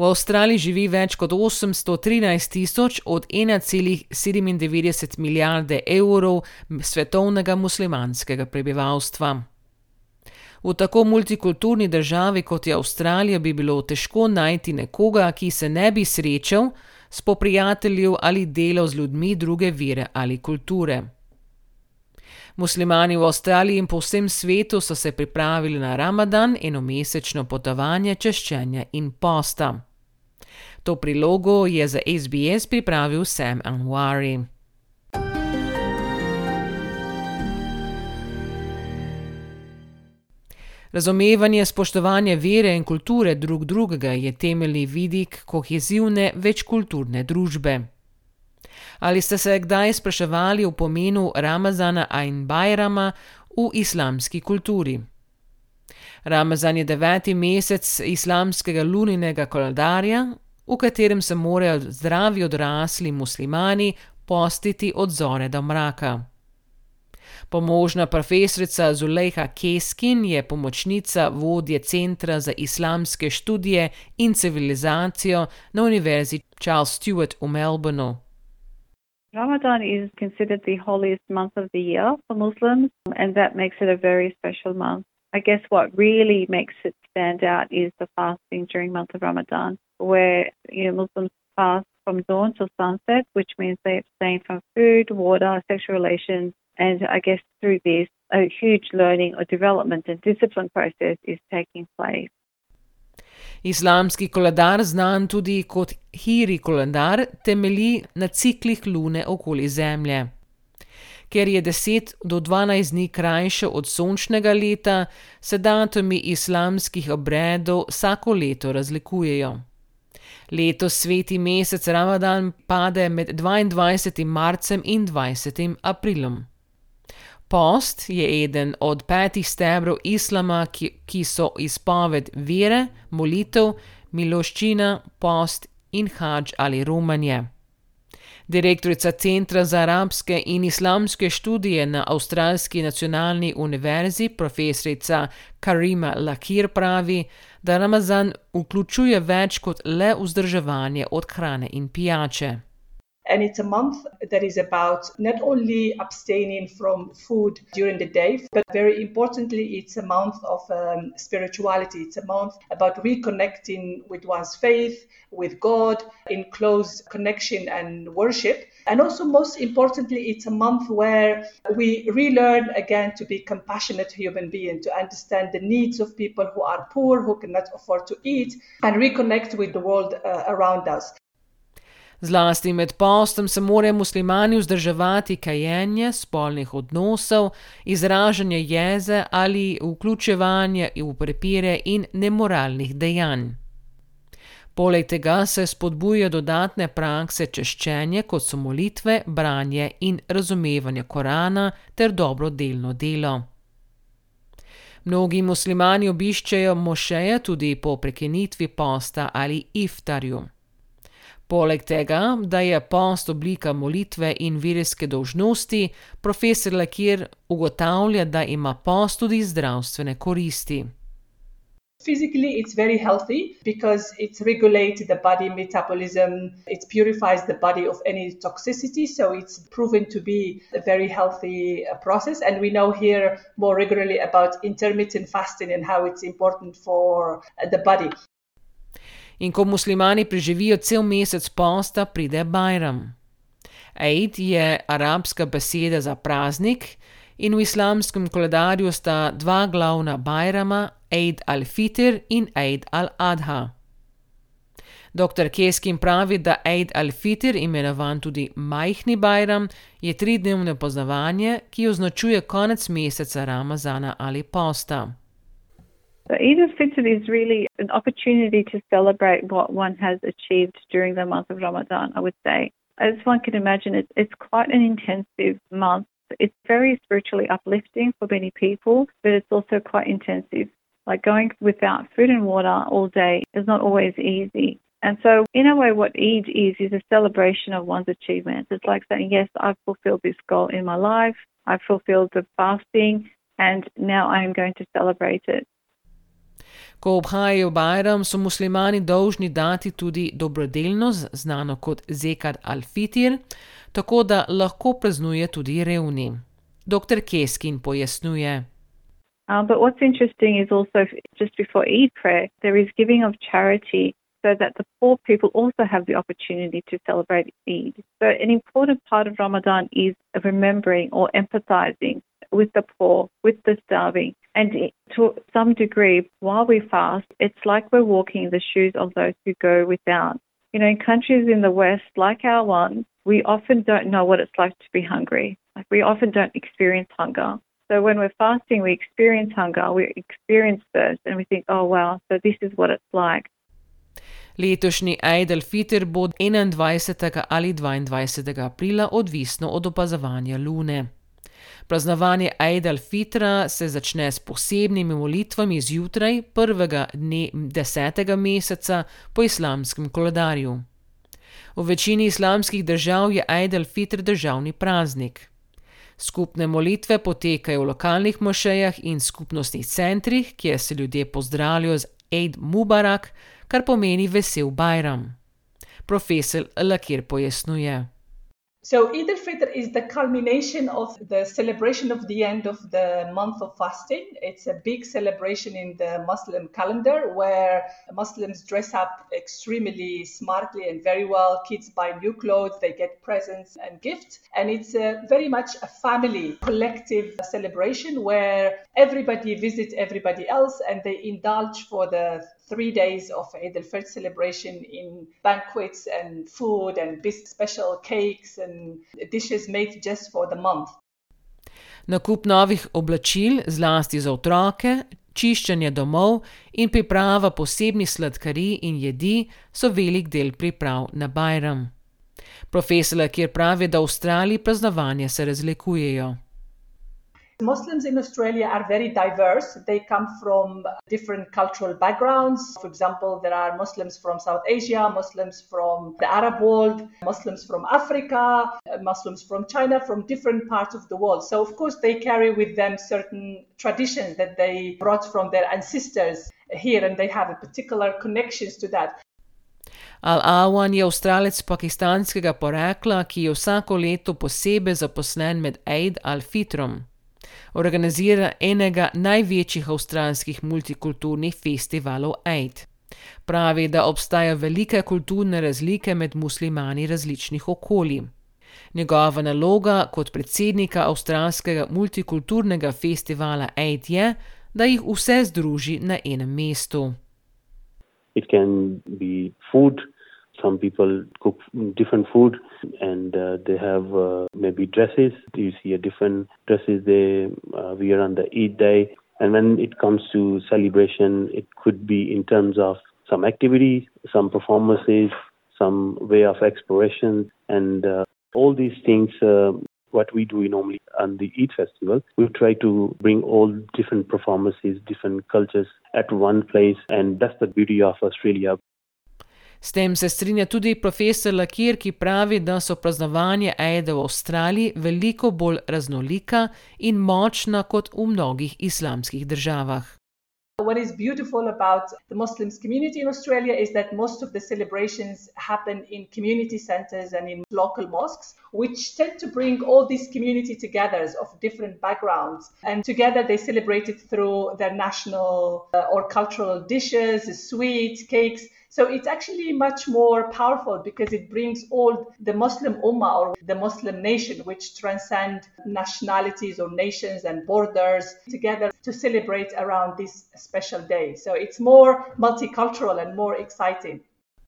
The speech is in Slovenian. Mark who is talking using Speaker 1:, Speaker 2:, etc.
Speaker 1: V Avstraliji živi več kot 813 tisoč od 1,97 milijarde evrov svetovnega muslimanskega prebivalstva. V tako multikulturni državi, kot je Avstralija, bi bilo težko najti nekoga, ki se ne bi srečal, spoprijateljil ali delal z ljudmi druge vere ali kulture. Muslimani v Avstraliji in po vsem svetu so se pripravili na ramadan, enomesečno potovanje češčenja in posta. To prilogo je za SBS pripravil Sam Anwari. Razumevanje, spoštovanje vere in kulture drug drugega je temeljni vidik kohezivne večkulturne družbe. Ali ste se kdaj spraševali o pomenu ramazana in bajrama v islamski kulturi? Ramazan je deveti mesec islamskega luninega koledarja, v katerem se morajo zdravi odrasli muslimani postiti od zore do mraka. Pomožna profesorica Zulejha Keskin je pomočnica vodje Centra za islamske študije in civilizacijo na Univerzi Charles Stewart v Melbourneu.
Speaker 2: Ramadan is considered the holiest month of the year for Muslims, and that makes it a very special month. I guess what really makes it stand out is the fasting during month of Ramadan, where you know Muslims fast from dawn till sunset, which means they abstain from food, water, sexual relations, and I guess through this, a huge learning or development and discipline process is taking place.
Speaker 1: Islamski koledar, znan tudi kot Hiri koledar, temelji na ciklih lune okoli Zemlje. Ker je deset do dvanajst dni krajše od sončnega leta, se datumi islamskih obredov vsako leto razlikujejo. Letos sveti mesec ramadan pade med dvaindvajsetim marcem in dvajsetim aprilom. Post je eden od petih stebrov islama, ki, ki so izpoved vere, molitev, miloščina, post in hadž ali romanje. Direktorica Centra za arabske in islamske študije na Avstralski nacionalni univerzi, profesorica Karima Lakir pravi, da Ramazan vključuje več kot le vzdrževanje od hrane in pijače.
Speaker 3: And it's a month that is about not only abstaining from food during the day, but very importantly, it's a month of um, spirituality. It's a month about reconnecting with one's faith, with God, in close connection and worship. And also, most importantly, it's a month where we relearn again to be compassionate human beings, to understand the needs of people who are poor, who cannot afford to eat, and reconnect with the world uh, around us.
Speaker 1: Zlasti med postom se morajo muslimani vzdrževati kajenje, spolnih odnosov, izražanje jeze ali vključevanje v prepire in nemoralnih dejanj. Poleg tega se spodbuja dodatne prakse češčenja, kot so molitve, branje in razumevanje Korana ter dobrodelno delo. Mnogi muslimani obiščejo mošeje tudi po prekinitvi posta ali iftarju. Poleg tega, da je post oblika molitve in verske dolžnosti, profesor Lakir ugotavlja, da ima post tudi zdravstvene koristi.
Speaker 3: Physically, it's very healthy because it regulates the body metabolism, it purifies the body of any toxicity. So, it's proven to be a very healthy process. And we know here more regularly about intermittent fasting and how it's important for the body.
Speaker 1: In ko muslimani preživijo cel mesec posta, pride Bajram. Eid je arabska beseda za praznik, in v islamskem koledarju sta dva glavna Bajrama, Eid al-Fitr in Eid al-Adha. Dr. Keskin pravi, da Eid al-Fitr, imenovan tudi majhni Bajram, je tridnevno poznavanje, ki označuje konec meseca Ramazana ali posta.
Speaker 2: So Eid al-Fitr is really an opportunity to celebrate what one has achieved during the month of Ramadan, I would say. As one can imagine, it's, it's quite an intensive month. It's very spiritually uplifting for many people, but it's also quite intensive. Like going without food and water all day is not always easy. And so, in a way, what Eid is, is a celebration of one's achievements. It's like saying, yes, I've fulfilled this goal in my life, I've fulfilled the fasting, and now I am going to celebrate it.
Speaker 1: Ko obhajajo Bajram, so muslimani dolžni dati tudi dobrodelnost, znano kot Zekad al-Fitir, tako da lahko praznuje tudi revni. Dr. Keskin pojasnjuje.
Speaker 2: Um, but what's interesting is also just before Eid prayer, there is giving of charity so that the poor people also have the opportunity to celebrate Eid. So, an important part of Ramadan is remembering or empathizing with the poor, with the starving. And to some degree, while we fast, it's like we're walking in the shoes of those who go without. You know, in countries in the West, like our one, we often don't know what it's like to be hungry. Like, we often don't experience hunger. So when we're fasting, we experience hunger, we experience thirst, and we think, oh, wow, so this is what it's like.
Speaker 1: Letošnji Eid al-Fitr bo 21. ali 22. aprila, odvisno od opazovanja lune. Praznovanje Eid al-Fitra se začne s posebnimi molitvami zjutraj prvega dne desetega meseca po islamskem koledarju. V večini islamskih držav je Eid al-Fitr državni praznik. Skupne molitve potekajo v lokalnih mošejah in skupnostnih centrih, kjer se ljudje pozdravijo z Eid Mubarak, kar pomeni vesel Bajram. Profesor Lakir pojasnjuje.
Speaker 3: So Eid al-Fitr is the culmination of the celebration of the end of the month of fasting. It's a big celebration in the Muslim calendar where Muslims dress up extremely smartly and very well. Kids buy new clothes, they get presents and gifts. And it's very much a family collective celebration where everybody visits everybody else and they indulge for the three days of Eid al-Fitr celebration in banquets and food and special cakes and dishes made just for the month.
Speaker 1: Nakup novih oblačil, zlasti za otroke, čiščenje domov in priprava posebnih sladkarij in jedi so velik del priprav na Bajram. Profesor, kjer pravi, da v Avstraliji praznovanja se razlikujejo.
Speaker 3: Muslims in Australia are very diverse. They come from uh, different cultural backgrounds. For example, there are Muslims from South Asia, Muslims from the Arab world, Muslims from Africa, uh, Muslims from China, from different parts of the world. So, of course, they carry with them certain traditions that they brought from their ancestors here, and they have a particular connections to that.
Speaker 1: Al-Awan je avstralec pakistanskega porekla, ki je vsako leto posebej zaposlen med Eid al-Fitrom. Organizira enega največjih avstralskih multikulturnih festivalov Eid. Pravi, da obstajajo velike kulturne razlike med muslimani različnih okolij. Njegova naloga kot predsednika avstralskega multikulturnega festivala Eid je, da jih vse združi na enem mestu.
Speaker 4: It can be food, some people cook different food and uh, they have uh, maybe dresses. You see a different dresses they uh, wear on the eid day. And when it comes to celebration it could be in terms of some activities some performances some way of exploration. And uh, all these things uh, what we do normally on the Eid festival, we try to bring all different performances, different cultures at one place, and that's the beauty of Australia.
Speaker 1: S tem se strinja tudi profesor Lakir, ki pravi, da so praznovanje Eida v Avstraliji veliko bolj raznolika in močna kot v mnogih islamskih državah.
Speaker 3: What is beautiful about the Muslims community in Australia is that most of the celebrations happen in community centers and in local mosques, which tend to bring all these community together of different backgrounds. And together they celebrate it through their national uh, or cultural dishes, sweets, cakes. So it's actually much more powerful because it brings all the Muslim Ummah or the Muslim nation, which transcend nationalities or nations and borders together to celebrate around this special day. So it's more multicultural and more exciting.